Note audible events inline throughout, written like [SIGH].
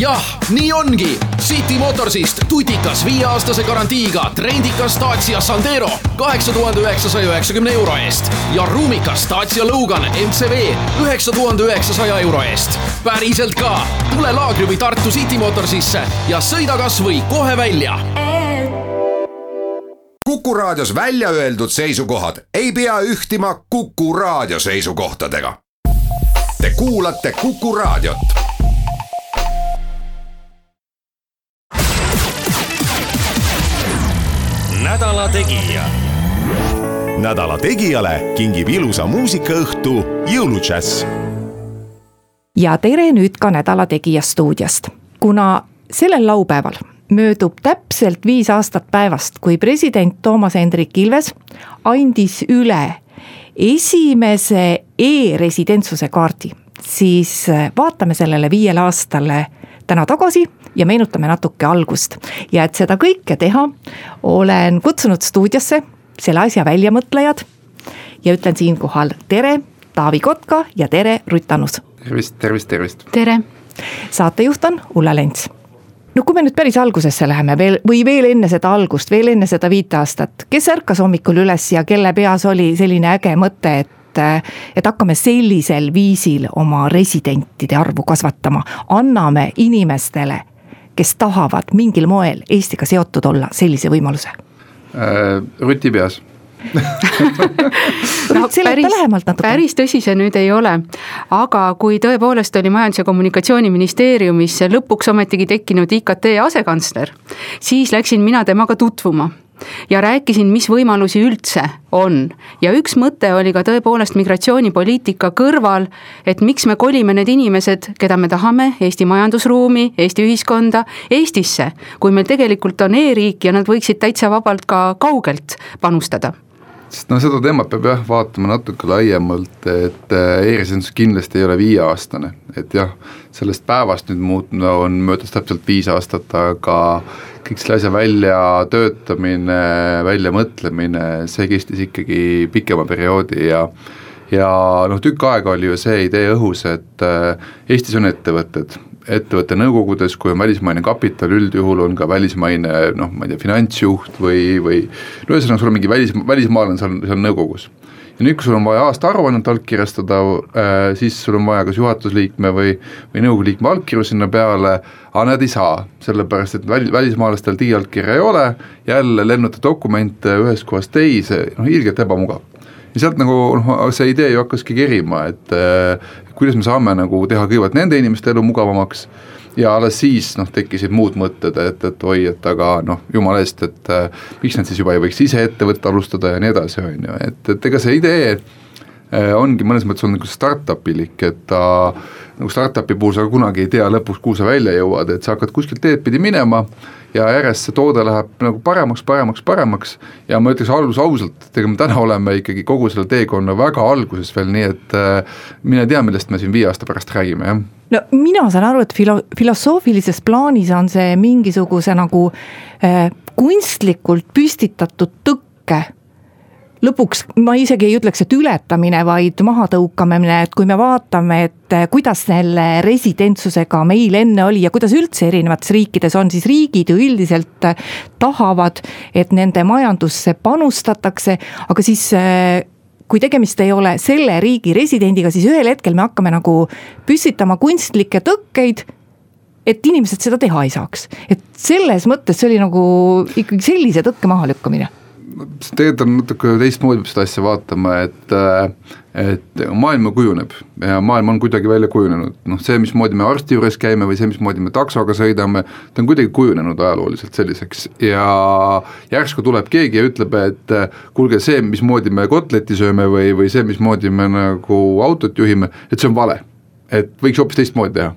jah, nii ongi. City Motorsist tutikas viieaastase garantiiga trendikas Dacia Sandero kaheksa tuhande üheksasaja üheksakümne euro eest ja ruumikas Dacia Logan MCV üheksa tuhande üheksasaja euro eest. päriselt ka, tule laagri või Tartu City Motorsisse ja sõida kasvõi kohe välja Kuku Raadios välja öeldud seisukohad ei pea ühtima Kuku Raadio seisukohtadega. Te kuulate Kuku Raadiot. Nädala Tegija. nädala Tegijale kingib ilusa muusikaõhtu jõuludžäss. ja tere nüüd ka Nädala Tegija stuudiost, kuna sellel laupäeval möödub täpselt viis aastat päevast, kui president Toomas Hendrik Ilves andis üle esimese e-residentsuse kaardi, siis vaatame sellele viiele aastale täna tagasi ja meenutame natuke algust. ja et seda kõike teha, olen kutsunud stuudiosse selle asja väljamõtlejad ja ütlen siinkohal tere, Taavi Kotka ja tere, Rutt Annus. tervist, tervist, tervist. tere. saatejuht on Ulla Lents no kui me nüüd päris algusesse läheme veel või veel enne seda algust, veel enne seda viite aastat, kes ärkas hommikul üles ja kelle peas oli selline äge mõte, et et hakkame sellisel viisil oma residentide arvu kasvatama, anname inimestele, kes tahavad mingil moel Eestiga seotud olla, sellise võimaluse. Äh,? Ruti peas. [LAUGHS] No päris, päris tõsi see nüüd ei ole, aga kui tõepoolest oli Majandus- ja Kommunikatsiooniministeeriumis lõpuks ometigi tekkinud IKT asekantsler, siis läksin mina temaga tutvuma ja rääkisin, mis võimalusi üldse on. ja üks mõte oli ka tõepoolest migratsioonipoliitika kõrval, et miks me kolime need inimesed, keda me tahame, Eesti majandusruumi, Eesti ühiskonda, Eestisse, kui meil tegelikult on e-riik ja nad võiksid täitsa vabalt ka kaugelt panustada sest no seda teemat peab jah vaatama natuke laiemalt, et äh, e-residentsus kindlasti ei ole viieaastane, et jah, sellest päevast nüüd muut-, no on möödas täpselt viis aastat, aga kõik selle asja väljatöötamine, väljamõtlemine, see kestis ikkagi pikema perioodi ja ja noh, tükk aega oli ju see idee õhus, et äh, Eestis on ettevõtted ettevõtte nõukogudes, kui on välismaine kapital, üldjuhul on ka välismaine noh, ma ei tea, finantsjuht või, või no ühesõnaga, sul on mingi välis, välismaalane seal, seal nõukogus. ja nüüd, kui sul on vaja aastaaruannet allkirjastada äh,, siis sul on vaja kas juhatusliikme või, või nõukogu liikme allkirju sinna peale, aga nad ei saa, sellepärast et väl-, välismaalastel digiallkirja ei ole, jälle lennuta dokumente ühest kohast teise, noh ilgelt ebamugav ja sealt nagu noh, see idee ju hakkaski kerima, et äh, kuidas me saame nagu teha kõigepealt nende inimeste elu mugavamaks ja alles siis noh, tekkisid muud mõtted, et, et oi, et aga noh, jumala eest, et äh, miks nad siis juba ei võiks ise ettevõtte alustada ja nii edasi, on ju, et, et ega see idee äh, ongi mõnes mõttes olnud nagu startup ilik, et ta nagu startup'i puhul sa kunagi ei tea lõpuks, kuhu sa välja jõuad, et sa hakkad kuskilt teed pidi minema ja järjest see toode läheb nagu paremaks, paremaks, paremaks ja ma ütleks alguses ausalt, et ega me täna oleme ikkagi kogu selle teekonna väga alguses veel, nii et äh, mine tea, millest me siin viie aasta pärast räägime, jah. no mina saan aru, et filo-, filosoofilises plaanis on see mingisuguse nagu äh, kunstlikult püstitatud tõkke lõpuks ma isegi ei ütleks, et ületamine, vaid mahatõukamine, et kui me vaatame, et eh, kuidas selle residentsusega meil enne oli ja kuidas üldse erinevates riikides on, siis riigid ju üldiselt eh, tahavad, et nende majandusse panustatakse, aga siis eh, kui tegemist ei ole selle riigi residendiga, siis ühel hetkel me hakkame nagu püstitama kunstlikke tõkkeid et inimesed seda teha ei saaks, et selles mõttes see oli nagu ikkagi sellise tõkke mahalükkamine tegelikult on natuke teistmoodi peab seda asja vaatama, et äh, et maailm kujuneb ja maailm on kuidagi välja kujunenud, noh see, mismoodi me arsti juures käime või see, mismoodi me taksoga sõidame, ta on kuidagi kujunenud ajalooliselt selliseks. Ja järsku tuleb keegi ja ütleb, et äh, kuulge, see, mismoodi me kotletti sööme või, või see, mismoodi me nagu autot juhime, et see on vale. et võiks hoopis teistmoodi teha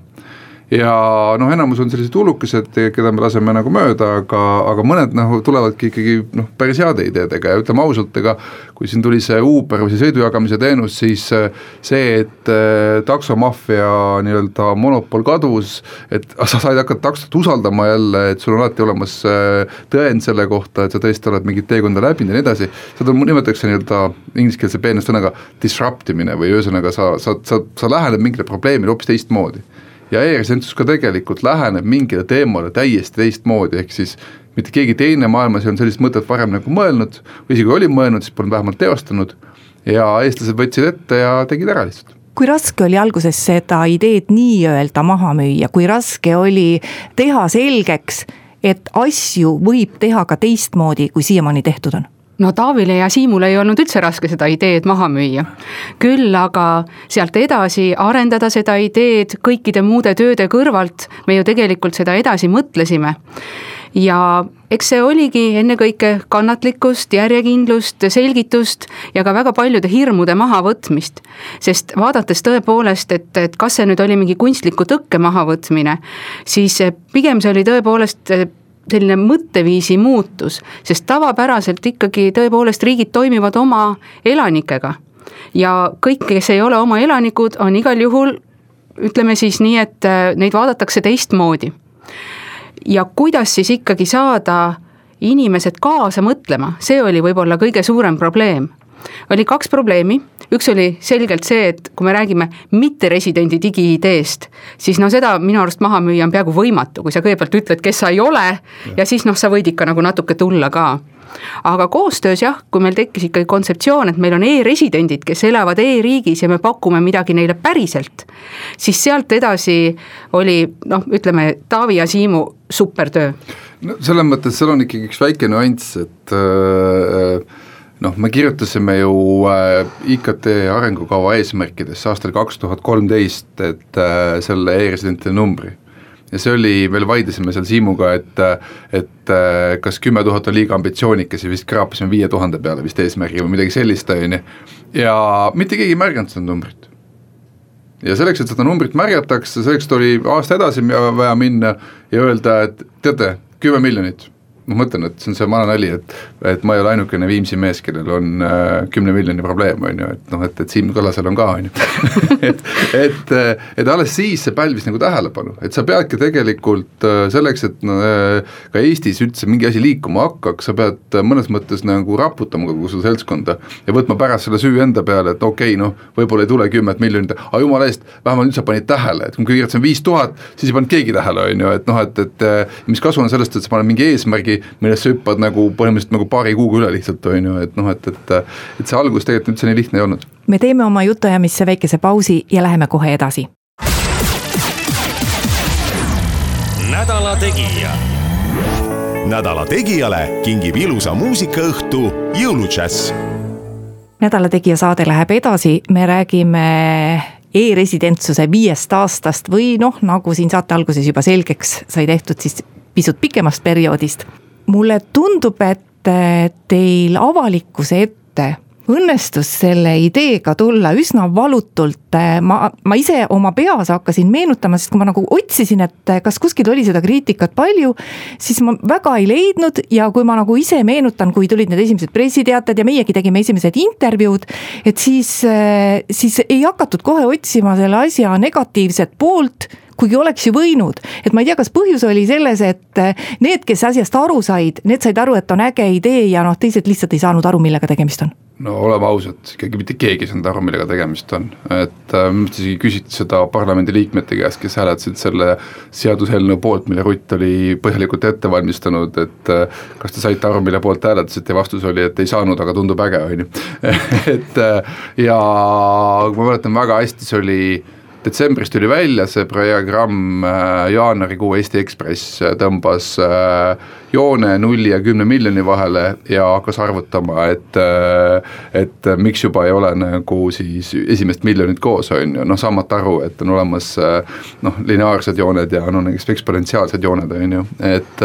ja noh, enamus on sellised hullukesed, keda me laseme nagu mööda, aga, aga mõned noh, tulevadki ikkagi noh, päris heade ideedega. Ja ütleme ausalt, ega kui siin tuli see Uber või see sõidujagamise teenus, siis äh, see, et äh, taksomaffia nii-öelda monopol kadus, et [LAUGHS] sa said hakata taksot usaldama jälle, et sul on alati olemas äh, tõend selle kohta, et sa tõesti oled mingit teekonda läbinud ja nii edasi, seda nimetatakse nii-öelda ingliskeelse peene sõnaga disrupt imine või ühesõnaga sa, sa, sa, sa lähened mingile probleemile hoopis teistmoodi ja e-residentsus ka tegelikult läheneb mingile teemale täiesti teistmoodi, ehk siis mitte keegi teine maailmas ei olnud sellist mõtet varem nagu mõelnud või isegi oli mõelnud, siis polnud vähemalt teostanud. Ja eestlased võtsid ette ja tegid ära lihtsalt. Kui raske oli alguses seda ideed nii-öelda maha müüa, kui raske oli teha selgeks, et asju võib teha ka teistmoodi, kui siiamaani tehtud on? No Taavile ja Siimule ei olnud üldse raske seda ideed maha müüa. küll aga sealt edasi arendada seda ideed kõikide muude tööde kõrvalt, me ju tegelikult seda edasi mõtlesime ja eks see oligi ennekõike kannatlikkust, järjekindlust, selgitust ja ka väga paljude hirmude mahavõtmist. sest vaadates tõepoolest, et, et kas see nüüd oli mingi kunstliku tõkke mahavõtmine, siis pigem see oli tõepoolest selline mõtteviisi muutus, sest tavapäraselt ikkagi tõepoolest riigid toimivad oma elanikega. ja kõik, kes ei ole oma elanikud, on igal juhul ütleme siis nii, et neid vaadatakse teistmoodi ja kuidas siis ikkagi saada inimesed kaasa mõtlema, see oli võib-olla kõige suurem probleem. Oli kaks probleemi, üks oli selgelt see, et kui me räägime mitteresidendi digi-ID-st, siis no seda minu arust maha müüa on peaaegu võimatu, kui sa kõigepealt ütled, kes sa ei ole ja siis noh, sa võid ikka nagu natuke tulla ka aga koostöös jah, kui meil tekkis ikkagi kontseptsioon, et meil on e-residendid, kes elavad e-riigis ja me pakume midagi neile päriselt, siis sealt edasi oli noh, ütleme Taavi ja Siimu supertöö. no selles mõttes seal on ikkagi üks väike nüanss, et äh, noh, me kirjutasime ju äh, IKT arengukava eesmärkidesse aastal kaks tuhat kolmteist, et äh, selle e-residentide numbri. Ja see oli, veel vaidlesime seal Siimuga, et et äh, kas kümme tuhat on liiga ambitsioonikas ja vist kraapasime viie tuhande peale vist eesmärgi või midagi sellist, on ju, ja mitte keegi ei märganud seda numbrit. ja selleks, et seda numbrit märgatakse, selleks tuli aasta edasi vaja minna ja öelda, et teate, kümme miljonit ma mõtlen, et see on see vana nali, et et ma ei ole ainukene Viimsi mees, kellel on äh, kümne miljoni probleem, on ju, et noh, et, et Siim Kallasel on ka, on ju. [LAUGHS] Et, et, et alles siis see pälvis nagu tähelepanu, et sa peadki tegelikult äh, selleks, et no, äh, ka Eestis üldse mingi asi liikuma hakkaks, sa pead mõnes mõttes nagu raputama kogu seda seltskonda ja võtma pärast selle süü enda peale, et okei okay,, noh, võib-olla ei tule kümmet miljonit, aga jumala eest, vähemalt nüüd sa panid tähele, et kui kirjutasin viis tuhat, siis ei pannud keegi tähele, on ju, et noh, et, et mis kasu on sellest, et sa paned mingi eesmärgi midagi, millest sa hüppad nagu põhimõtteliselt nagu paari kuuga üle lihtsalt, on ju, et noh, et, et et see algus tegelikult üldse nii lihtne ei olnud. me teeme oma jutuajamisse väikese pausi ja läheme kohe edasi. nädala Tegija. nädala Tegijale kingib ilusa muusikaõhtu Jõuludžäss. nädala Tegija saade läheb edasi, me räägime e-residentsuse viiest aastast või noh, nagu siin saate alguses juba selgeks sai tehtud, siis pisut pikemast perioodist. Mulle tundub, et teil avalikkuse ette õnnestus selle ideega tulla üsna valutult, ma, ma ise oma peas hakkasin meenutama, sest kui ma nagu otsisin, et kas kuskil oli seda kriitikat palju, siis ma väga ei leidnud. Ja kui ma nagu ise meenutan, kui tulid need esimesed pressiteated ja meiegi tegime esimesed intervjuud, et siis, siis ei hakatud kohe otsima selle asja negatiivset poolt kuigi oleks ju võinud, et ma ei tea, kas põhjus oli selles, et need, kes asjast aru said, need said aru, et on äge idee ja noh, teised lihtsalt ei saanud aru, millega tegemist on. No oleme ausad, ikkagi mitte keegi ei saanud aru, millega tegemist on, et äh, minu arust isegi küsiti seda parlamendiliikmete käest, kes hääletasid selle seaduseelnõu poolt, mille Rutt oli põhjalikult ette valmistanud, et äh, kas te saite aru, mille poolt hääletasite? Ja vastus oli, et ei saanud, aga tundub äge, on ju. [LAUGHS] et ja ma mäletan väga hästi, see oli detsembris tuli välja see programm, äh, jaanuarikuu Eesti Ekspress äh, tõmbas äh, joone nulli ja kümne miljoni vahele ja hakkas arvutama, et et miks juba ei ole nagu siis esimest miljonit koos, on ju, noh saamata aru, et on olemas noh, lineaarsed jooned ja no näiteks eksponentsiaalsed jooned, on ju, et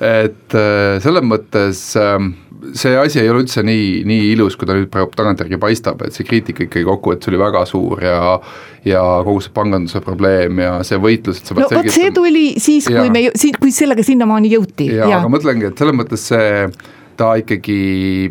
et selles mõttes äh, see asi ei ole üldse nii, nii ilus, kui ta nüüd praegu tagantjärgi paistab, et see kriitika ikkagi kokkuvõttes oli väga suur ja ja kogu see panganduse probleem ja see võitlus, et sa pead no vot see tuli siis, kui me, kui sellega sinnamaani jõuti. jaa ja., aga mõtlengi, et selles mõttes see ta ikkagi,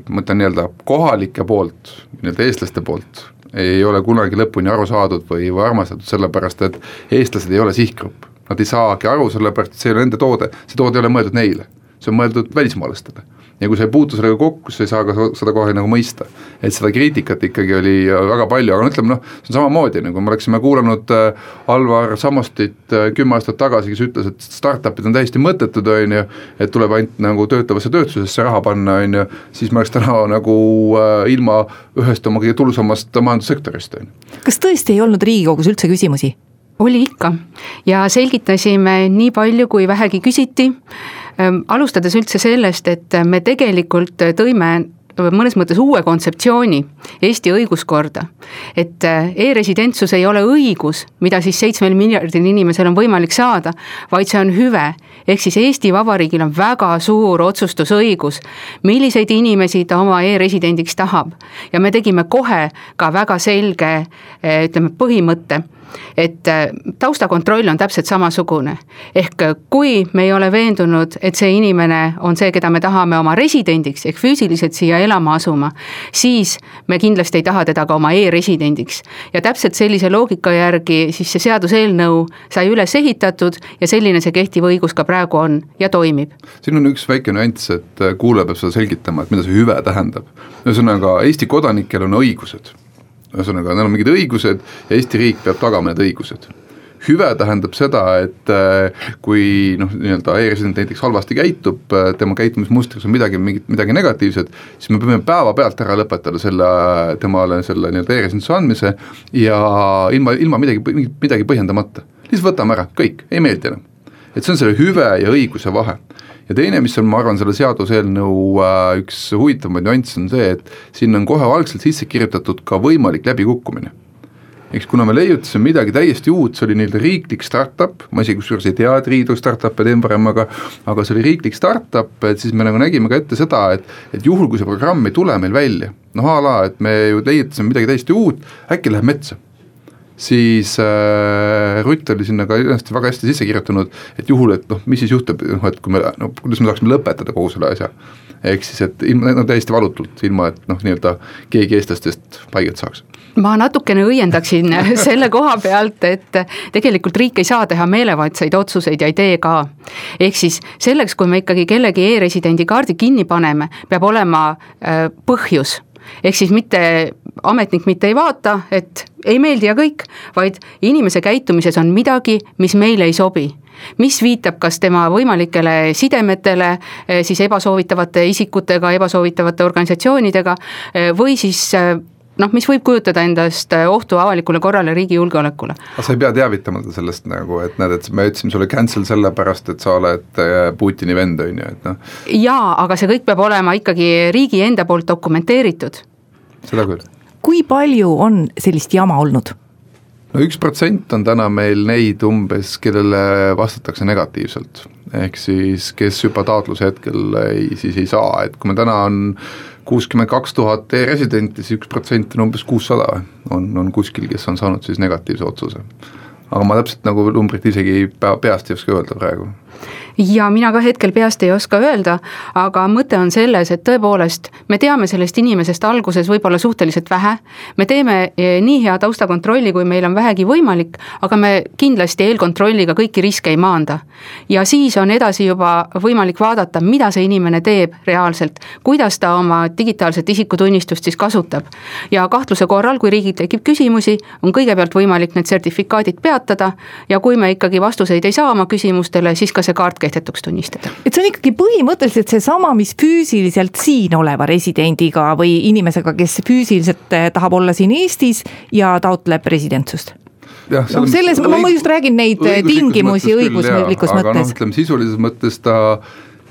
ma ütlen nii-öelda kohalike poolt, nii-öelda eestlaste poolt, ei ole kunagi lõpuni aru saadud või, või armastatud, sellepärast et eestlased ei ole sihtgrupp. Nad ei saagi aru, sellepärast et see ei ole nende toode, see toode ei ole mõeldud neile, see on mõeldud välismaalastele ja kui sa ei puutu sellega kokku, sa ei saa ka seda kohe nagu mõista. et seda kriitikat ikkagi oli väga palju, aga no ütleme noh, see on samamoodi, nagu me oleksime kuulanud äh, Alvar Samostit äh, kümme aastat tagasi, kes ütles, et startup'id on täiesti mõttetud, on ju, et tuleb ainult nagu töötlevasse tööstusesse raha panna, on ju, siis me oleks täna nagu äh, ilma ühest oma kõige tulusamast majandussektorist, on ju. kas tõesti ei olnud Riigikogus üldse küsimusi? Oli ikka ja selgitasime nii palju, kui vähegi küsiti Ehm, alustades üldse sellest, et me tegelikult tõime mõnes mõttes uue kontseptsiooni Eesti õiguskorda. et eh, e-residentsus ei ole õigus, mida siis seitsmel miljardil inimesel on võimalik saada, vaid see on hüve. ehk siis Eesti Vabariigil on väga suur otsustusõigus, milliseid inimesi ta oma e-residendiks tahab. ja me tegime kohe ka väga selge eh, ütleme, põhimõtte et äh, taustakontroll on täpselt samasugune. ehk äh, kui me ei ole veendunud, et see inimene on see, keda me tahame oma residendiks ehk füüsiliselt siia elama asuma, siis me kindlasti ei taha teda ka oma e-residendiks. ja täpselt sellise loogika järgi siis see seaduseelnõu sai üles ehitatud ja selline see kehtiv õigus ka praegu on ja toimib. siin on üks väike nüanss, et äh, kuulaja peab seda selgitama, et mida see hüve tähendab. ühesõnaga, Eesti kodanikel on õigused ühesõnaga, neil on mingid õigused ja Eesti riik peab tagama need õigused hüve tähendab seda, et äh, kui noh, nii-öelda e-resident näiteks halvasti käitub, äh, tema käitumismustriks on midagi, mingit, midagi negatiivset, siis me peame päevapealt ära lõpetada selle, temale selle nii-öelda e-residentsuse andmise ja ilma, ilma midagi, midagi põhjendamata. lihtsalt võtame ära, kõik, ei meeldi enam. Et see on selle hüve ja õiguse vahe. Ja teine, mis on, ma arvan, selle seaduseelnõu äh, üks huvitavamaid nüansse on see, et sinna on kohe algselt sisse kirjutatud ka võimalik läbikukkumine. Eks kuna me leiutasime midagi täiesti uut, see oli nii-öelda riiklik startup, ma isegi kusjuures ei tea, et Riidu startup'e teen varem, aga aga see oli riiklik startup, et siis me nagu nägime ka ette seda, et et juhul, kui see programm ei tule meil välja, noh a la, et me ju leiutasime midagi täiesti uut, äkki läheb metsa siis äh, Rutt oli sinna ka ennast väga hästi sisse kirjutanud, et juhul, et noh, mis siis juhtub, noh et kui me, no kuidas me saaksime lõpetada kogu selle asja. ehk siis, et ilma, no täiesti valutult, ilma et noh, nii-öelda keegi eestlastest haiget saaks ma natukene õiendaksin [LAUGHS] selle koha pealt, et tegelikult riik ei saa teha meelevaldseid otsuseid ja ei tee ka. ehk siis selleks, kui me ikkagi kellegi e-residendi kaardi kinni paneme, peab olema äh, põhjus ehk siis mitte, ametnik mitte ei vaata, et ei meeldi ja kõik, vaid inimese käitumises on midagi, mis meile ei sobi mis viitab kas tema võimalikele sidemetele eh, siis ebasoovitavate isikutega, ebasoovitavate organisatsioonidega eh, või siis eh, noh, mis võib kujutada endast ohtu avalikule korrale, riigi julgeolekule. aga sa ei pea teavitama ta sellest nagu, et näed, et me ütlesime sulle cancel sellepärast, et sa oled Putini vend, on ju, et noh. jaa, aga see kõik peab olema ikkagi riigi enda poolt dokumenteeritud. seda küll kui palju on sellist jama olnud? no üks protsent on täna meil neid umbes, kellele vastatakse negatiivselt. ehk siis, kes juba taotluse hetkel ei, siis ei saa, et kui meil täna on kuuskümmend kaks tuhat e-residenti, siis üks protsent on umbes kuussada, on, on kuskil, kes on saanud siis negatiivse otsuse. aga ma täpselt nagu numbrit isegi pea, peast ei oska öelda praegu ja mina ka hetkel peast ei oska öelda, aga mõte on selles, et tõepoolest me teame sellest inimesest alguses võib-olla suhteliselt vähe, me teeme eh, nii hea taustakontrolli, kui meil on vähegi võimalik, aga me kindlasti eelkontrolliga kõiki riske ei maanda. ja siis on edasi juba võimalik vaadata, mida see inimene teeb reaalselt, kuidas ta oma digitaalset isikutunnistust siis kasutab. ja kahtluse korral, kui riigil tekib küsimusi, on kõigepealt võimalik need sertifikaadid peatada ja kui me ikkagi vastuseid ei saa oma küsimustele, siis ka see kaart kehtetuks tunnistada. et see on ikkagi põhimõtteliselt seesama, mis füüsiliselt siin oleva residendiga või inimesega, kes füüsiliselt eh, tahab olla siin Eestis ja taotleb residentsust. Jah, no selles, ma just räägin neid eh, tingimusi õiguslikus mõttes. aga noh, ütleme sisulises mõttes ta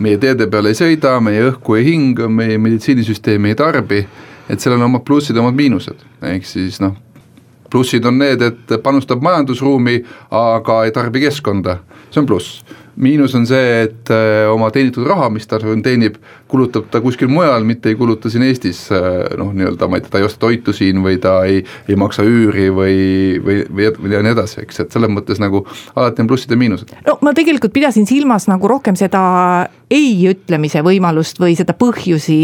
meie teede peal ei sõida, meie õhku ei hinga, meie meditsiinisüsteemi ei tarbi, et sellel on omad plussid ja omad miinused, ehk siis noh, plussid on need, et panustab majandusruumi, aga ei tarbi keskkonda, see on pluss miinus on see, et äh, oma teenitud raha, mis ta teenib, kulutab ta kuskil mujal, mitte ei kuluta siin Eestis äh, noh, nii-öelda ma ei tea, ta ei osta toitu siin või ta ei, ei maksa üüri või, või, või, või ja nii edasi, eks, et selles mõttes nagu alati on plussid ja miinused. no ma tegelikult pidasin silmas nagu rohkem seda ei ütlemise võimalust või seda põhjusi,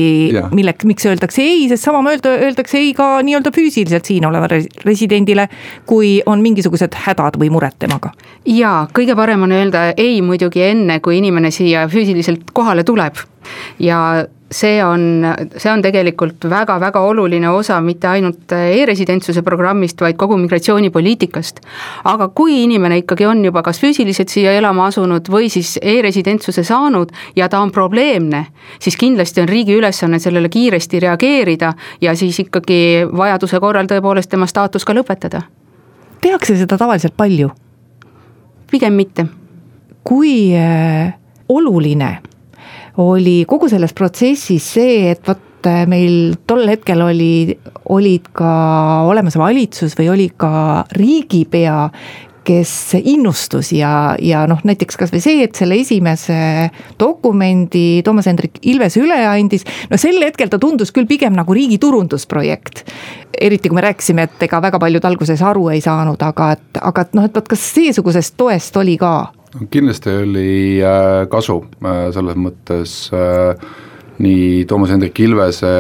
milleks, miks öeldakse ei, sest sama öelda, öeldakse ei ka nii-öelda füüsiliselt siin olevale residendile, kui on mingisugused hädad või mured temaga. jaa, kõige parem on öelda ei muidugi muidugi enne, kui inimene siia füüsiliselt kohale tuleb. ja see on, see on tegelikult väga-väga oluline osa mitte ainult e-residentsuse programmist, vaid kogu migratsioonipoliitikast. aga kui inimene ikkagi on juba kas füüsiliselt siia elama asunud või siis e-residentsuse saanud ja ta on probleemne, siis kindlasti on riigi ülesanne sellele kiiresti reageerida ja siis ikkagi vajaduse korral tõepoolest tema staatus ka lõpetada. tehakse seda tavaliselt palju? pigem mitte. Kui äh, oluline oli kogu selles protsessis see, et vot äh, meil tol hetkel oli, olid ka olemas valitsus või oli ka riigipea, kes innustus ja, ja noh, näiteks kasvõi see, et selle esimese dokumendi Toomas Hendrik Ilves üle andis. no sel hetkel ta tundus küll pigem nagu riigi turundusprojekt. eriti kui me rääkisime, et ega väga paljud alguses aru ei saanud, aga et, aga et noh, et vot kas seesugusest toest oli ka kindlasti oli äh, kasu äh, selles mõttes äh, nii Toomas Hendrik Ilvese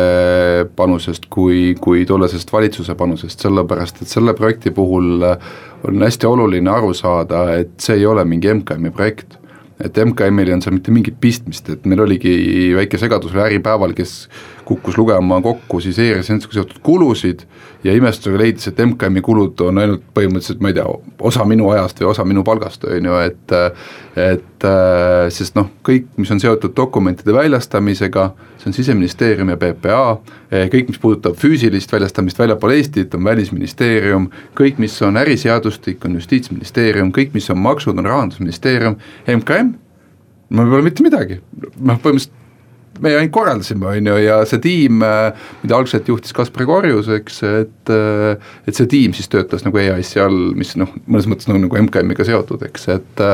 panusest kui, kui tollasest valitsuse panusest, sellepärast et selle projekti puhul on hästi oluline aru saada, et see ei ole mingi MKM-i projekt. Et MKM-il ei olnud seal mitte mingit pistmist, et meil oligi väike segadus üle Äripäeval, kes kukkus lugema kokku siis e-residentsusega seotud kulusid ja imestusega leidis, et MKM-i kulud on ainult põhimõtteliselt, ma ei tea, osa minu ajast või osa minu palgast, on ju, et et sest noh, kõik, mis on seotud dokumentide väljastamisega, see on Siseministeerium ja PPA, kõik, mis puudutab füüsilist väljastamist väljapool Eestit, on Välisministeerium, kõik, mis on äriseadustik, on Justiitsministeerium, kõik, mis on maksud, on Rahandusministeerium, MKM, mul pole mitte midagi, noh põhimõtteliselt me ainult korraldasime, on ju, ja see tiim, mida algselt juhtis Kaspar Korjus, eks, et et see tiim siis töötas nagu EAS-i all, mis noh, mõnes mõttes nagu, nagu MKM-iga seotud, eks, et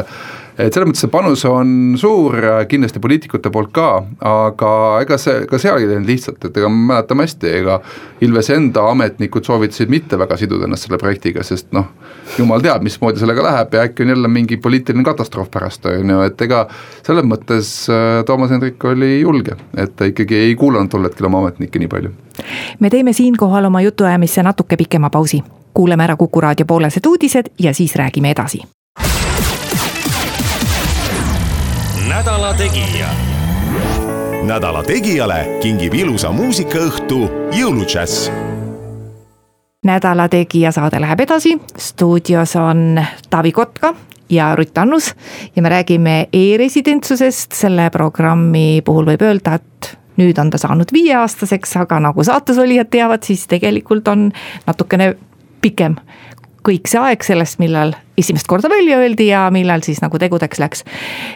et selles mõttes see panus on suur kindlasti poliitikute poolt ka, aga ega see, ka seal ei läinud lihtsalt, et ega me mäletame hästi, ega Ilvese enda ametnikud soovitasid mitte väga siduda ennast selle projektiga, sest noh, jumal teab, mismoodi sellega läheb ja äkki on jälle mingi poliitiline katastroof pärast, on ju, et ega selles mõttes äh, Toomas Hendrik oli julge, et ta ikkagi ei kuulanud tol hetkel oma ametnikke nii palju. me teeme siinkohal oma jutuajamisse natuke pikema pausi kuuleme ära Kuku raadio poolesed uudised ja siis räägime edasi nädala Tegija. nädala Tegijale kingib ilusa muusikaõhtu jõuludžäss nädala Tegija saade läheb edasi, stuudios on Taavi Kotka ja Rutt Annus ja me räägime e-residentsusest, selle programmi puhul võib öelda, et nüüd on ta saanud viieaastaseks, aga nagu saates olijad teavad, siis tegelikult on natukene pikem kõik see aeg sellest, millal esimest korda välja öeldi ja millal siis nagu tegudeks läks.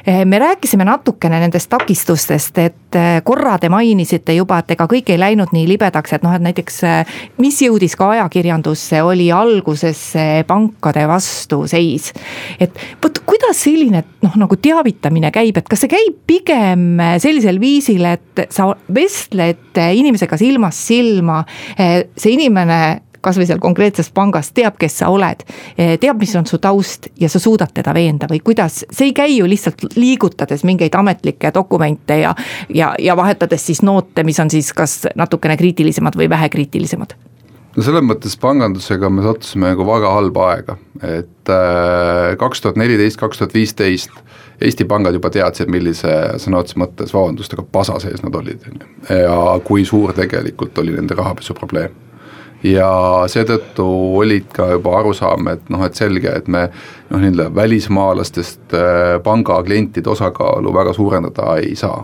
Eh, me rääkisime natukene nendest takistustest, et eh, korra te mainisite juba, et ega kõik ei läinud nii libedaks, et noh, et näiteks eh, mis jõudis ka ajakirjandusse, oli alguses pankade vastuseis. et vot kuidas selline noh, nagu teavitamine käib, et kas see käib pigem sellisel viisil, et sa vestled inimesega silmast silma, see inimene kasvõi seal konkreetses pangas teab, kes sa oled. Eh, teab, mis on su taust ja sa suudad teda veenda või kuidas, see ei käi ju lihtsalt liigutades mingeid ametlikke dokumente ja. ja, ja vahetades siis noote, mis on siis kas natukene kriitilisemad või vähekriitilisemad no selles mõttes pangandusega me sattusime nagu väga halba aega, et äh, kaks tuhat neliteist, kaks tuhat viisteist Eesti pangad juba teadsid, millise sõna otseses mõttes, vabandust, aga pasa sees nad olid, on ju. ja kui suur tegelikult oli nende rahapesu probleem ja seetõttu olid ka juba arusaam, et noh, et selge, et me noh, nii-öelda välismaalastest äh, panga klientide osakaalu väga suurendada ei saa.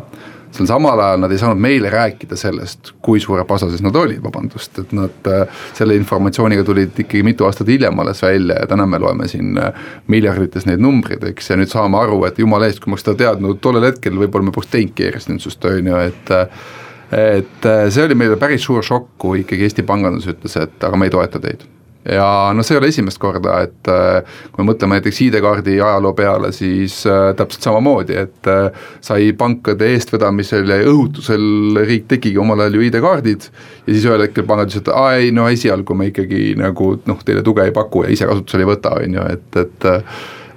Sel samal ajal nad ei saanud meile rääkida sellest, kui suure pasa sees nad olid, vabandust, et nad äh, selle informatsiooniga tulid ikkagi mitu aastat hiljem alles välja ja täna me loeme siin äh, miljardites neid numbreid, eks, ja nüüd saame aru, et jumala eest, kui ma oleks seda teadnud tollel hetkel, võib-olla me poleks teinudki e-residentsust, on ju, et et äh, see oli meile päris suur šokk, kui ikkagi Eesti pangandus ütles, et aga me ei toeta teid. Ja noh, see ei ole esimest korda, et äh, kui me mõtleme näiteks ID-kaardi ajaloo peale, siis äh, täpselt samamoodi, et sai pankade eestvedamisel ja õhutusel riik tegigi omal ajal ju ID-kaardid ja siis ühel hetkel pangad ütlesid, et aa ei no esialgu me ikkagi nagu noh, teile tuge ei paku ja ise kasutusele ei võta, on ju, et, et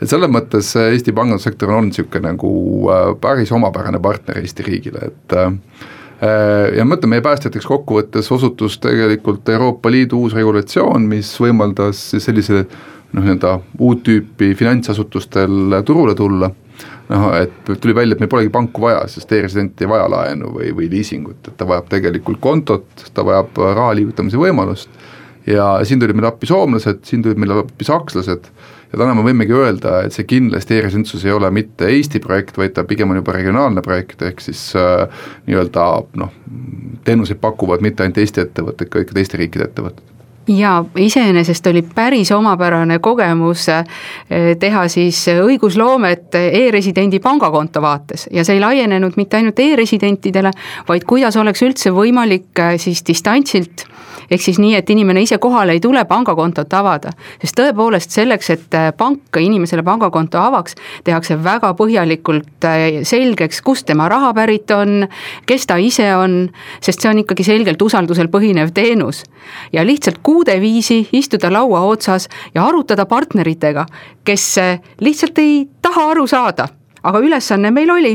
et selles mõttes Eesti pangandussektor on niisugune nagu päris omapärane partner Eesti riigile, et ja ma ütlen, meie päästjateks kokkuvõttes osutus tegelikult Euroopa Liidu uus regulatsioon, mis võimaldas siis sellise noh, nii-öelda uut tüüpi finantsasutustel turule tulla. Noh, et tuli välja, et meil polegi panku vaja, sest e-resident ei vaja laenu või, või liisingut, et ta vajab tegelikult kontot, ta vajab raha liigutamise võimalust. Ja siin tulid meile appi soomlased, siin tulid meile appi sakslased ja täna me võimegi öelda, et see kindlasti e-residentsus ei ole mitte Eesti projekt, vaid ta pigem on juba regionaalne projekt, ehk siis äh, nii-öelda noh, teenuseid pakuvad mitte ainult Eesti ettevõtted, ka ikka teiste riikide ettevõtted ja iseenesest oli päris omapärane kogemus eh, teha siis õigusloomet e-residendi pangakonto vaates ja see ei laienenud mitte ainult e-residentidele, vaid kuidas oleks üldse võimalik eh, siis distantsilt ehk siis nii, et inimene ise kohale ei tule pangakontot avada. sest tõepoolest selleks, et äh, pank inimesele pangakonto avaks, tehakse väga põhjalikult selgeks, kust tema raha pärit on, kes ta ise on, sest see on ikkagi selgelt usaldusel põhinev teenus. ja lihtsalt kuude viisi istuda laua otsas ja arutada partneritega, kes äh, lihtsalt ei taha aru saada. Aga ülesanne meil oli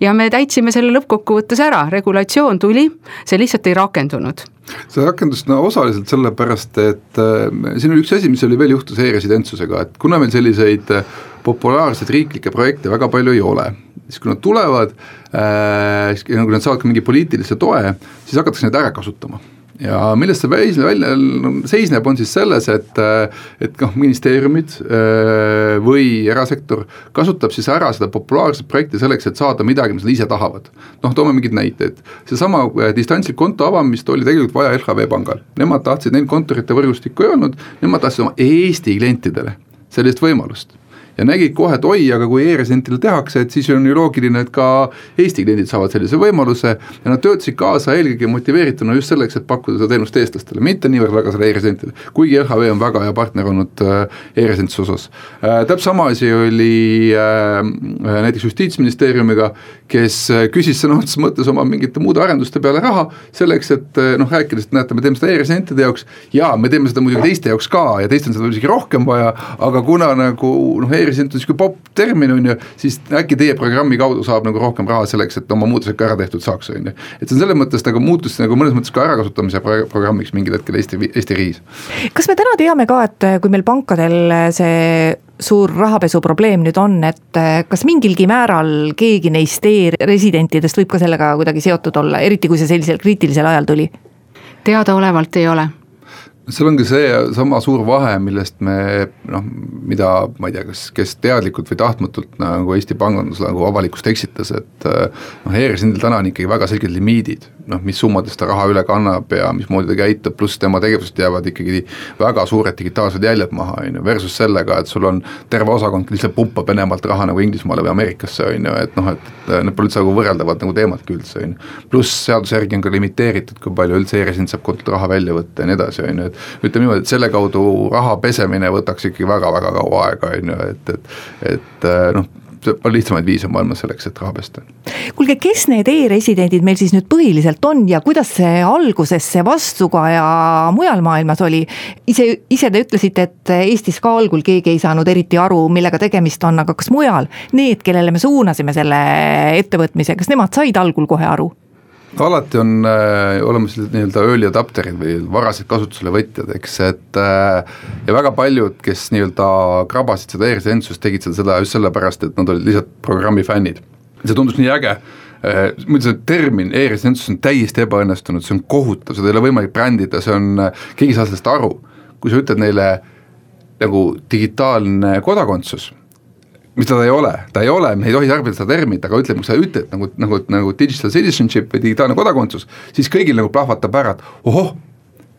ja me täitsime selle lõppkokkuvõttes ära, regulatsioon tuli, see lihtsalt ei rakendunud. See rakendus no osaliselt sellepärast, et äh, siin oli üks asi, mis oli veel juhtus e-residentsusega, et kuna meil selliseid äh, populaarseid riiklikke projekte väga palju ei ole, siis kui nad tulevad äh,, kui nad saavad ka mingi poliitilise toe, siis hakatakse neid ära kasutama ja millest see välja, välja seisneb, on siis selles, et, et noh, ministeeriumid äh, või erasektor kasutab siis ära seda populaarset projekti selleks, et saada midagi, mis nad ise tahavad. noh, toome mingeid näiteid, seesama äh, distantsilt konto avamist oli tegelikult vaja LHV pangal, nemad tahtsid, neil kontorite võrgustikku ei olnud, nemad tahtsid oma Eesti klientidele sellist võimalust ja nägid kohe, et oi, aga kui e-residentile tehakse, et siis on ju loogiline, et ka Eesti kliendid saavad sellise võimaluse. Ja nad töötasid kaasa eelkõige motiveerituna just selleks, et pakkuda seda teenust eestlastele, mitte niivõrd väga selle e-residentile, kuigi LHV on väga hea partner olnud äh, e-residentsuse osas. Äh, täpselt sama asi oli äh, näiteks Justiitsministeeriumiga, kes küsis sõna otseses mõttes oma mingite muude arenduste peale raha, selleks et noh, rääkides, et näete, me teeme seda e-residentide jaoks, jaa, me teeme seda muidugi teiste jaoks ka ja teistel on seda isegi rohkem vaja, aga kuna nagu noh, e-resident on niisugune popp termin, on ju, siis äkki teie programmi kaudu saab nagu rohkem raha selleks, et oma muudatused ka ära tehtud saaks, on ju. et see on selles mõttes nagu muutus nagu mõnes mõttes ka ärakasutamise programmiks mingil hetkel Eesti, Eesti riigis. kas me täna teame ka, et kui meil pankadel see suur rahapesuprobleem nüüd on, et kas mingilgi määral keegi neist e-residentidest võib ka sellega kuidagi seotud olla, eriti kui see sellisel kriitilisel ajal tuli? teadaolevalt ei ole seal ongi see sama suur vahe, millest me noh, mida ma ei tea, kas, kes teadlikult või tahtmatult nagu Eesti pangandus nagu avalikkust eksitas, et noh, ERSN-il täna on ikkagi väga selged limiidid, noh mis summades ta raha üle kannab ja mismoodi ta käitub, pluss tema tegevusest jäävad ikkagi väga suured digitaalsed jäljed maha, on ju, versus sellega, et sul on terve osakond lihtsalt pumpab Venemaalt raha nagu Inglismaale või Ameerikasse, on ju, et noh, et need pole üldse nagu võrreldavad nagu teemadki üldse, on ju. pluss seaduse järgi on ka limiteeritud, kui palju üldse ERSN saab kontolt raha välja võtta ja nii edasi, on ju, et ütleme niimoodi, et selle kaudu raha pesemine võtaks ikkagi väga-väga kaua aega, on ju, et, et, et noh, on lihtsamaid viise maailmas selleks, et raha pesta. kuulge, kes need e-residendid meil siis nüüd põhiliselt on ja kuidas see alguses see vastukaja mujal maailmas oli? ise, ise te ütlesite, et Eestis ka algul keegi ei saanud eriti aru, millega tegemist on, aga kas mujal need, kellele me suunasime selle ettevõtmise, kas nemad said algul kohe aru? Alati on äh, olemas nii-öelda early adapter'id või varased kasutusele võtjad, eks, et äh, ja väga paljud, kes nii-öelda krabasid seda e-residentsust, tegid seda, seda just sellepärast, et nad olid lihtsalt programmi fännid. see tundus nii äge äh,, muidu see termin e-residentsus on täiesti ebaõnnestunud, see on kohutav, seda ei ole võimalik brändida, see on, keegi ei saa sellest aru. kui sa ütled neile nagu digitaalne kodakondsus mis ta ei ole, ta ei ole, me ei tohi tarbida seda terminit, aga ütleme, kui sa ütled nagu, nagu, nagu digital citizenship või digitaalne kodakondsus, siis kõigil nagu plahvatab ära, et ohoh,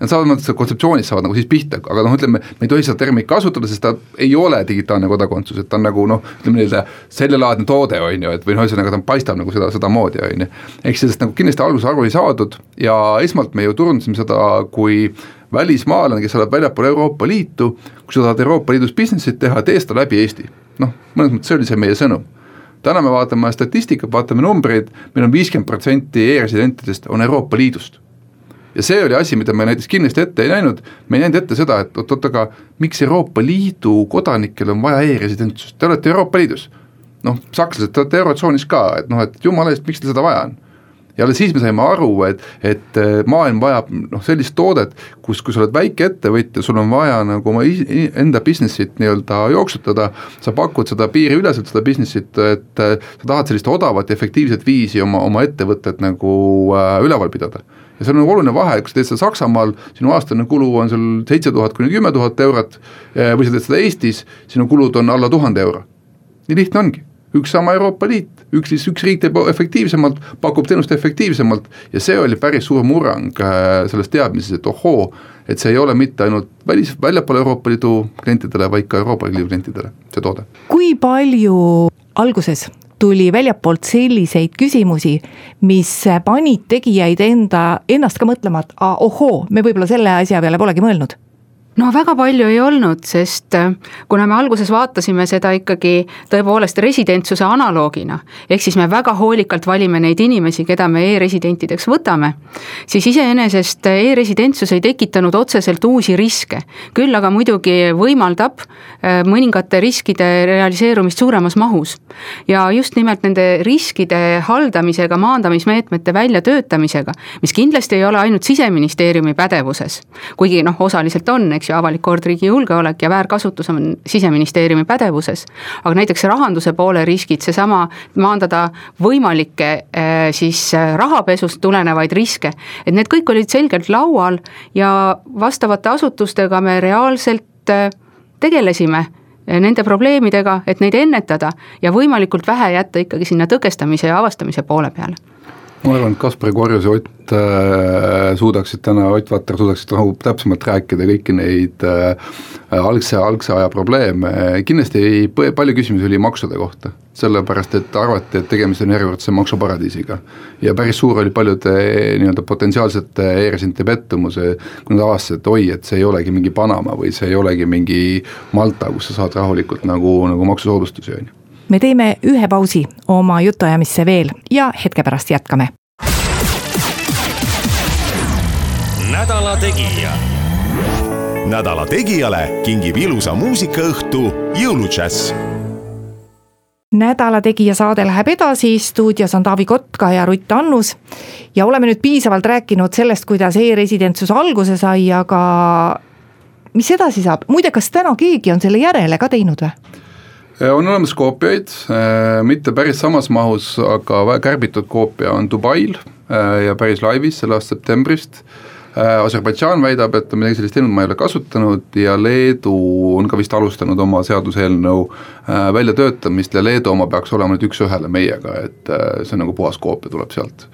Nad saavad mõttes kontseptsioonid saavad nagu siis pihta, aga noh, ütleme, me ei tohi seda terminit kasutada, sest ta ei ole digitaalne kodakondsus, et ta on nagu noh, ütleme nii-öelda sellelaadne toode, on ju, et või noh, ühesõnaga ta paistab nagu seda, sedamoodi, on ju. ehk sellest nagu kindlasti alguses aru ei saadud ja esmalt me ju turundasime seda kui välismaalane, kes elab väljapool Euroopa Liitu, kui sa tahad Euroopa Liidus business'it teha, tee seda läbi Eesti noh, mõnes mõttes see oli see meie sõnum. täna me vaatame statistikat, vaatame numbreid, meil on viiskümmend protsenti e-residentidest on Euroopa Liidust. ja see oli asi, mida me näiteks kindlasti ette ei näinud, me ei näinud ette seda, et oot-oot, aga miks Euroopa Liidu kodanikel on vaja e-residentsust, te olete Euroopa Liidus. noh, sakslased, te olete Eurotsoonis ka, et noh, et jumala eest, miks teil seda vaja on ja alles siis me saime aru, et, et äh, maailm vajab noh, sellist toodet, kus, kui sa oled väike ettevõtja, sul on vaja nagu oma enda business'it nii-öelda jooksutada, sa pakud seda piiriüleselt, seda business'it, et äh, sa tahad sellist odavat ja efektiivset viisi oma, oma ettevõtet nagu äh, üleval pidada ja seal on nagu oluline vahe, kui sa teed seda Saksamaal, sinu aastane kulu on seal seitse tuhat kuni kümme tuhat eurot või sa teed seda Eestis, sinu kulud on alla tuhande euro. nii lihtne ongi üks sama Euroopa Liit, üks siis, üks riik teeb efektiivsemalt, pakub teenust efektiivsemalt ja see oli päris suur murrang äh, selles teadmises, et ohoo, et see ei ole mitte ainult välis, väljapoole Euroopa Liidu klientidele, vaid ka Euroopa Liidu klientidele, see toode. kui palju alguses tuli väljapoolt selliseid küsimusi, mis panid tegijaid enda, ennast ka mõtlema, et ah, ohoo, me võib-olla selle asja peale polegi mõelnud no väga palju ei olnud, sest äh, kuna me alguses vaatasime seda ikkagi tõepoolest residentsuse analoogina, ehk siis me väga hoolikalt valime neid inimesi, keda me e-residentideks võtame, siis iseenesest e-residentsus ei tekitanud otseselt uusi riske. küll aga muidugi võimaldab äh, mõningate riskide realiseerumist suuremas mahus. ja just nimelt nende riskide haldamisega, maandamismeetmete väljatöötamisega, mis kindlasti ei ole ainult siseministeeriumi pädevuses, kuigi noh, osaliselt on, eks eks ju, avalik kord, riigi julgeolek ja väärkasutus on siseministeeriumi pädevuses. aga näiteks rahanduse poole riskid, seesama maandada võimalikke eh, siis eh, rahapesust tulenevaid riske, et need kõik olid selgelt laual ja vastavate asutustega me reaalselt eh, tegelesime nende probleemidega, et neid ennetada ja võimalikult vähe jätta ikkagi sinna tõkestamise ja avastamise poole peale ma arvan, et Kaspar Korjus ja Ott äh, suudaksid täna, Ott Vatter suudaksid nagu täpsemalt rääkida kõiki neid äh, algse, algse aja probleeme, kindlasti ei, palju küsimusi oli maksude kohta. sellepärast, et arvati, et tegemist on järjekordse maksuparadiisiga. ja päris suur oli paljude nii-öelda potentsiaalsete e-residentide pettumus, kui nad avastasid, et oi, et see ei olegi mingi Panama või see ei olegi mingi Malta, kus sa saad rahulikult nagu, nagu maksusoodustusi, on ju me teeme ühe pausi oma jutuajamisse veel ja hetke pärast jätkame. nädala Tegija. nädala Tegijale kingib ilusa muusikaõhtu jõuludžäss nädala Tegija saade läheb edasi, stuudios on Taavi Kotka ja Rutt Annus. ja oleme nüüd piisavalt rääkinud sellest, kuidas e-residentsus alguse sai, aga mis edasi saab, muide, kas täna keegi on selle järele ka teinud või? Äh, on olemas koopiaid, äh, mitte päris samas mahus, aga kärbitud koopia on Dubail äh, ja päris laivis selle aasta septembrist. Aserbaidžaan väidab, et midagi sellist teinud, ma ei ole kasutanud ja Leedu on ka vist alustanud oma seaduseelnõu väljatöötamist ja Leedu oma peaks olema nüüd üks-ühele meiega, et see on nagu puhas koopia tuleb sealt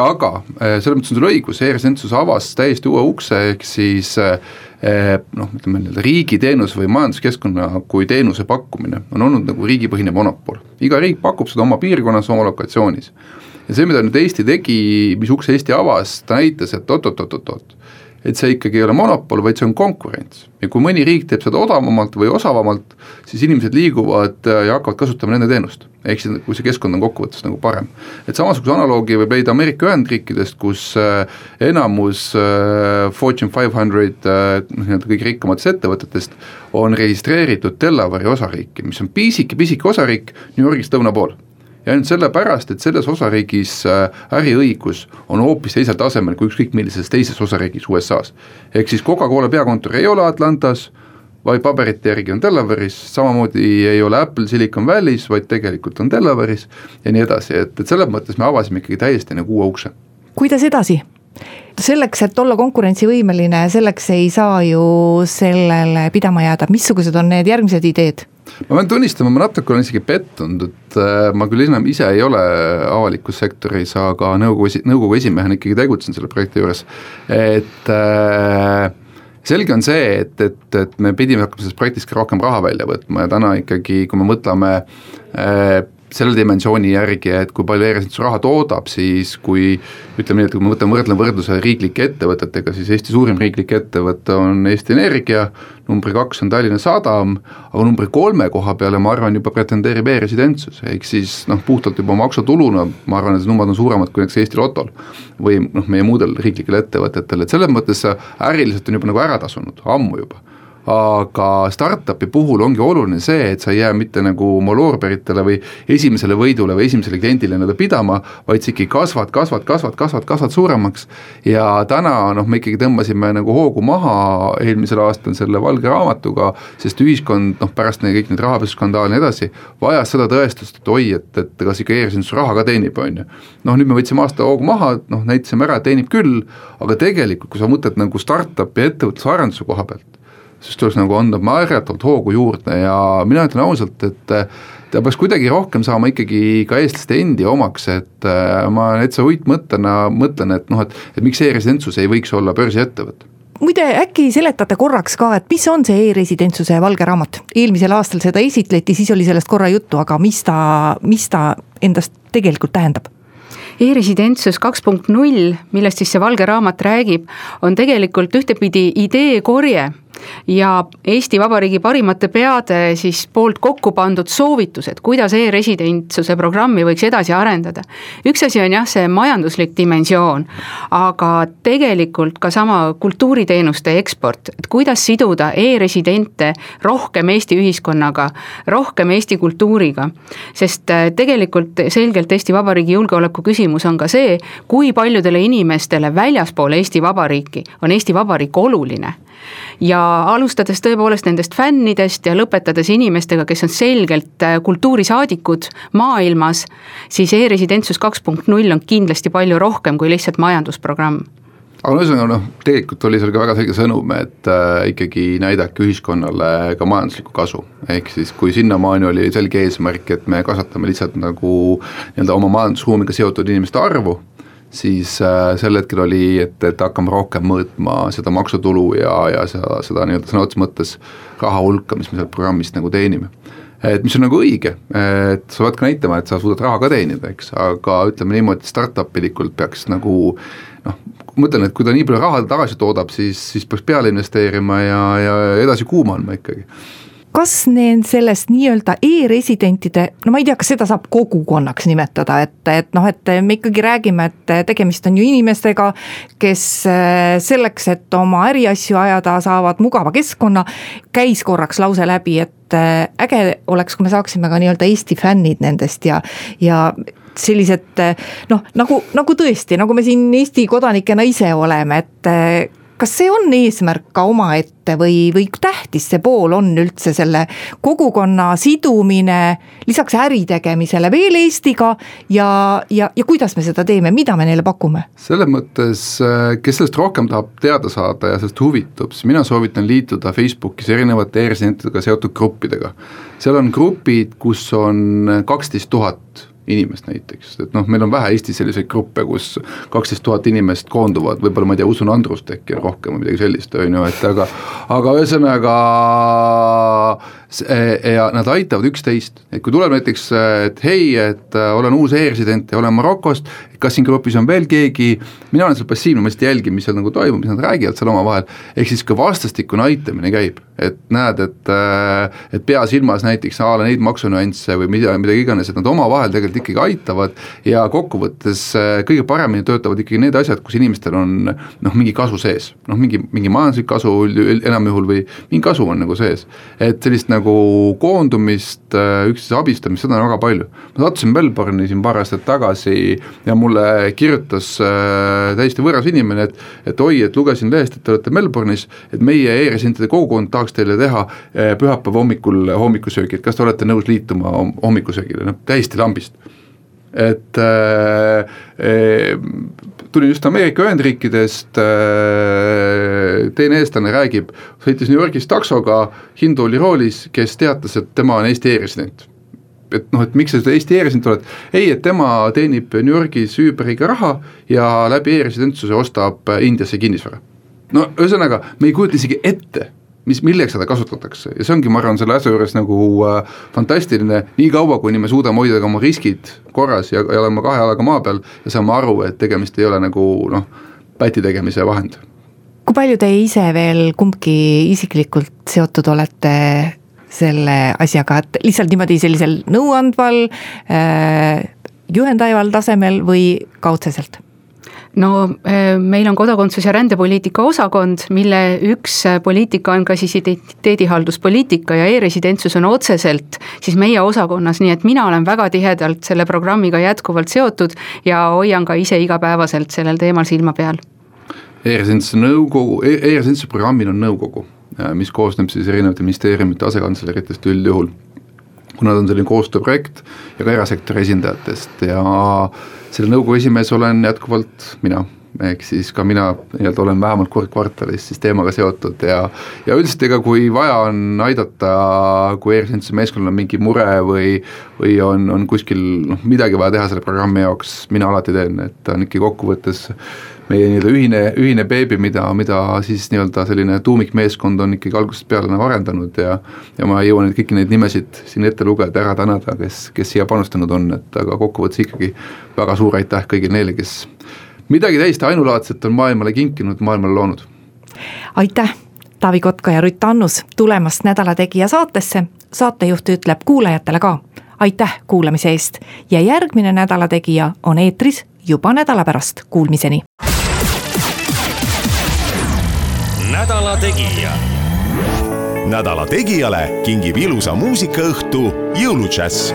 aga selles mõttes on sul õigus, e-residentsus avas täiesti uue ukse, ehk siis Eh, noh, ütleme nii-öelda riigiteenus või majanduskeskkonna kui teenuse pakkumine on olnud nagu riigipõhine monopol. iga riik pakub seda oma piirkonnas, oma lokatsioonis. ja see, mida nüüd Eesti tegi, mis ukse Eesti avas, ta näitas, et oot-oot-oot-oot, et see ikkagi ei ole monopol, vaid see on konkurents. ja kui mõni riik teeb seda odavamalt või osavamalt, siis inimesed liiguvad äh, ja hakkavad kasutama nende teenust. ehk siis, kui see keskkond on kokkuvõttes nagu parem. et samasuguse analoogi võib leida Ameerika Ühendriikidest, kus äh, enamus äh, Fortune five hundred noh, nii-öelda kõige rikkamatest ettevõtetest on registreeritud Delaware'i osariiki, mis on pisike-pisike osariik New Yorgist lõuna pool ja ainult sellepärast, et selles osariigis äh, äriõigus on hoopis teisel tasemel kui ükskõik millises teises osariigis USA-s. ehk siis Coca-Cola peakontor ei ole Atlantas, vaid paberite järgi on Delaware'is, samamoodi ei ole Apple Silicon Valley's, vaid tegelikult on Delaware'is ja nii edasi, et, et selles mõttes me avasime ikkagi täiesti nagu uue ukse. kuidas edasi? Selleks, et olla konkurentsivõimeline, selleks ei saa ju sellele pidama jääda, missugused on need järgmised ideed? ma pean tunnistama, ma natuke olen isegi pettunud, et äh, ma küll enam ise ei ole avalikus sektoris, aga nõukogu nõukogu esimehena ikkagi tegutsen selle projekti juures, et äh, selge on see, et, et, et me pidime hakkama sellest projektist ka rohkem raha välja võtma ja täna ikkagi, kui me mõtleme äh, selle dimensiooni järgi, et kui palju e-residentsus raha toodab, siis kui ütleme nii, et kui me võtame, võrdleme võrdluse riiklike ettevõtetega, siis Eesti suurim riiklik ettevõte on Eesti Energia, numbri kaks on Tallinna Sadam, aga numbri kolme koha peale ma arvan, juba pretendeerib e-residentsus, ehk siis noh, puhtalt juba maksutuluna ma arvan, et need numbrid on suuremad kui näiteks Eesti Lotol või noh, meie muudel riiklikel ettevõtetel, et selles mõttes äriliselt on juba nagu ära tasunud, ammu juba aga startup'i puhul ongi oluline see, et sa ei jää mitte nagu oma loorberitele või esimesele võidule või esimesele kliendile nii-öelda pidama, vaid sa ikkagi kasvad, kasvad, kasvad, kasvad, kasvad suuremaks. ja täna noh, me ikkagi tõmbasime nagu hoogu maha eelmisel aastal selle valge raamatuga, sest ühiskond noh, pärast neid kõik neid rahapesuskandaale ja nii edasi, vajas seda tõestust, et oi, et, et kas ikka e-residentsus raha ka teenib, on ju. noh, nüüd me võtsime aasta hoogu maha, noh näitasime ära, et teenib küll, aga tegelikult, kui sa mõtled nagu startup'i ettevõtluse arenduse koha pealt, siis tuleks nagu anda määratavalt hoogu juurde ja mina ütlen ausalt, et ta peaks kuidagi rohkem saama ikkagi ka eestlaste endi omaks, et äh, ma täitsa uitmõttena mõtlen, et noh, et, et miks e-residentsus ei võiks olla börsiettevõte muide, äkki seletate korraks ka, et mis on see e-residentsuse valge raamat? eelmisel aastal seda esitleti, siis oli sellest korra juttu, aga mis ta, mis ta endast tegelikult tähendab? E-residentsus kaks punkt null, millest siis see valge raamat räägib, on tegelikult ühtepidi ideekorje ja Eesti Vabariigi parimate peade siis poolt kokku pandud soovitused, kuidas e-residentsuse programmi võiks edasi arendada. üks asi on jah, see majanduslik dimensioon, aga tegelikult ka sama kultuuriteenuste eksport, et kuidas siduda e-residente rohkem Eesti ühiskonnaga, rohkem Eesti kultuuriga. sest äh, tegelikult selgelt Eesti Vabariigi julgeoleku küsimus on ka see, kui paljudele inimestele väljaspool Eesti Vabariiki on Eesti Vabariik oluline ja alustades tõepoolest nendest fännidest ja lõpetades inimestega, kes on selgelt äh, kultuurisaadikud maailmas, siis e-residentsus kaks punkt null on kindlasti palju rohkem kui lihtsalt majandusprogramm aga no ühesõnaga noh, tegelikult oli seal ka väga selge sõnum, et äh, ikkagi näidake ühiskonnale ka majanduslikku kasu. ehk siis, kui sinnamaani oli selge eesmärk, et me kasvatame lihtsalt nagu nii-öelda oma majandusruumiga seotud inimeste arvu siis äh, sel hetkel oli, et, et hakkame rohkem mõõtma seda maksutulu ja, ja seda, seda nii-öelda sõna otseses mõttes raha hulka, mis me sealt programmist nagu teenime. et mis on nagu õige, et sa pead ka näitama, et sa suudad raha ka teenida, eks, aga ütleme niimoodi, startup ilikult peaks nagu noh, ma mõtlen, et kui ta nii palju raha tagasi toodab, siis, siis peaks peale investeerima ja, ja edasi kuuma andma ikkagi kas need sellest nii-öelda e-residentide, no ma ei tea, kas seda saab kogukonnaks nimetada, et, et noh, et me ikkagi räägime, et tegemist on ju inimestega, kes äh, selleks, et oma äriasju ajada, saavad mugava keskkonna, käis korraks lause läbi, et äh, äge oleks, kui me saaksime ka nii-öelda Eesti fännid nendest ja, ja sellised noh, nagu, nagu tõesti, nagu me siin Eesti kodanikena ise oleme, et kas see on eesmärk ka omaette või, või tähtis see pool on üldse selle kogukonna sidumine lisaks äritegemisele veel Eestiga ja, ja, ja kuidas me seda teeme, mida me neile pakume? selles mõttes, äh, kes sellest rohkem tahab teada saada ja sellest huvitub, siis mina soovitan liituda Facebookis erinevate e-residentidega seotud gruppidega. seal on grupid, kus on kaksteist tuhat inimest näiteks, et noh, meil on vähe Eestis selliseid gruppe, kus kaksteist tuhat inimest koonduvad, võib-olla ma ei tea, usun Andrust äkki on rohkem või midagi sellist, on ju, et aga aga ühesõnaga ja nad aitavad üksteist, et kui tuleb näiteks, et hei, et äh, olen uus e-resident ja olen Marokost, kas siin grupis on veel keegi, mina olen seal passiivne, ma lihtsalt jälgin, mis seal nagu toimub, mis nad räägivad seal omavahel, ehk siis ka vastastikune aitamine käib, et näed, et äh, et pea silmas näiteks a la neid maksunüansse või mida, midagi iganes, et nad omavahel tegelikult ikkagi aitavad ja kokkuvõttes äh, kõige paremini töötavad ikkagi need asjad, kus inimestel on noh, mingi kasu sees, noh mingi, mingi majanduslik kasu enamjuhul või mingi kasu on nagu sees, et sellist nagu koondumist, äh, üksteise abistamist, seda on väga palju. ma sattusin Melbourne'i siin paar aastat tagasi ja mulle kirjutas täiesti võõras inimene, et et oi, et lugesin lehest, et te olete Melbourne'is, et meie e-residentide kogukond tahaks teile teha äh, pühapäeva hommikul hommikusöögi, et kas te olete nõus liituma hommikusöögile, noh täiesti lambist. Et äh, tulin just Ameerika Ühendriikidest äh,, teine eestlane räägib, sõitis New Yorgis taksoga, Hindu oli roolis, kes teatas, et tema on Eesti e-resident. Et noh, et miks sa seda Eesti e-resident oled, ei, et tema teenib New Yorgis Uberiga raha ja läbi e-residentsuse ostab Indiasse kinnisvara. no ühesõnaga, me ei kujuta isegi ette mis, milleks seda kasutatakse ja see ongi, ma arvan, selle asja juures nagu äh, fantastiline, nii kaua, kuni me suudame hoida ka oma riskid korras ja, ja olema kahe jalaga maa peal ja saame aru, et tegemist ei ole nagu noh, päti tegemise vahend. kui palju te ise veel kumbki isiklikult seotud olete selle asjaga, et lihtsalt niimoodi sellisel nõuandval äh,, juhendajaval tasemel või ka otseselt? No äh, meil on kodakondsus- ja rändepoliitika osakond, mille üks äh, poliitika on ka siis identiteedihalduspoliitika ja e-residentsus on otseselt siis meie osakonnas, nii et mina olen väga tihedalt selle programmiga jätkuvalt seotud ja hoian ka ise igapäevaselt sellel teemal silma peal. E-residentsuse nõukogu e, e-residentsuse programmil on nõukogu, mis koosneb siis erinevate ministeeriumite asekantsleritest üldjuhul kuna ta on selline koostööprojekt ja ka erasektori esindajatest. Ja selle nõukogu esimees olen jätkuvalt mina ehk siis ka mina nii-öelda olen vähemalt kord kvartalis siis teemaga seotud ja ja üldiselt ega kui vaja on aidata, kui e-residentsuse meeskonnal on mingi mure või või on, on kuskil noh, midagi vaja teha selle programmi jaoks, mina alati teen, et ta on ikkagi kokkuvõttes meie nii-öelda ühine, ühine beebi, mida, mida siis nii-öelda selline tuumikmeeskond on ikkagi algusest peale nagu arendanud ja ja ma ei jõua neid kõiki neid nimesid siin ette lugeda, ära tänada, kes, kes siia panustanud on, et aga kokkuvõttes ikkagi väga suur aitäh kõigile neile, kes midagi täiesti ainulaadset on maailmale kinkinud, maailmale loonud. aitäh, Taavi Kotka ja Rutt Annus tulemast Nädala Tegija saatesse, saatejuht ütleb kuulajatele ka aitäh kuulamise eest ja järgmine Nädala Tegija on eetris juba nädala pärast, kuulmiseni. nädala Tegija. nädala Tegijale kingib ilusa muusikaõhtu jõuludžäss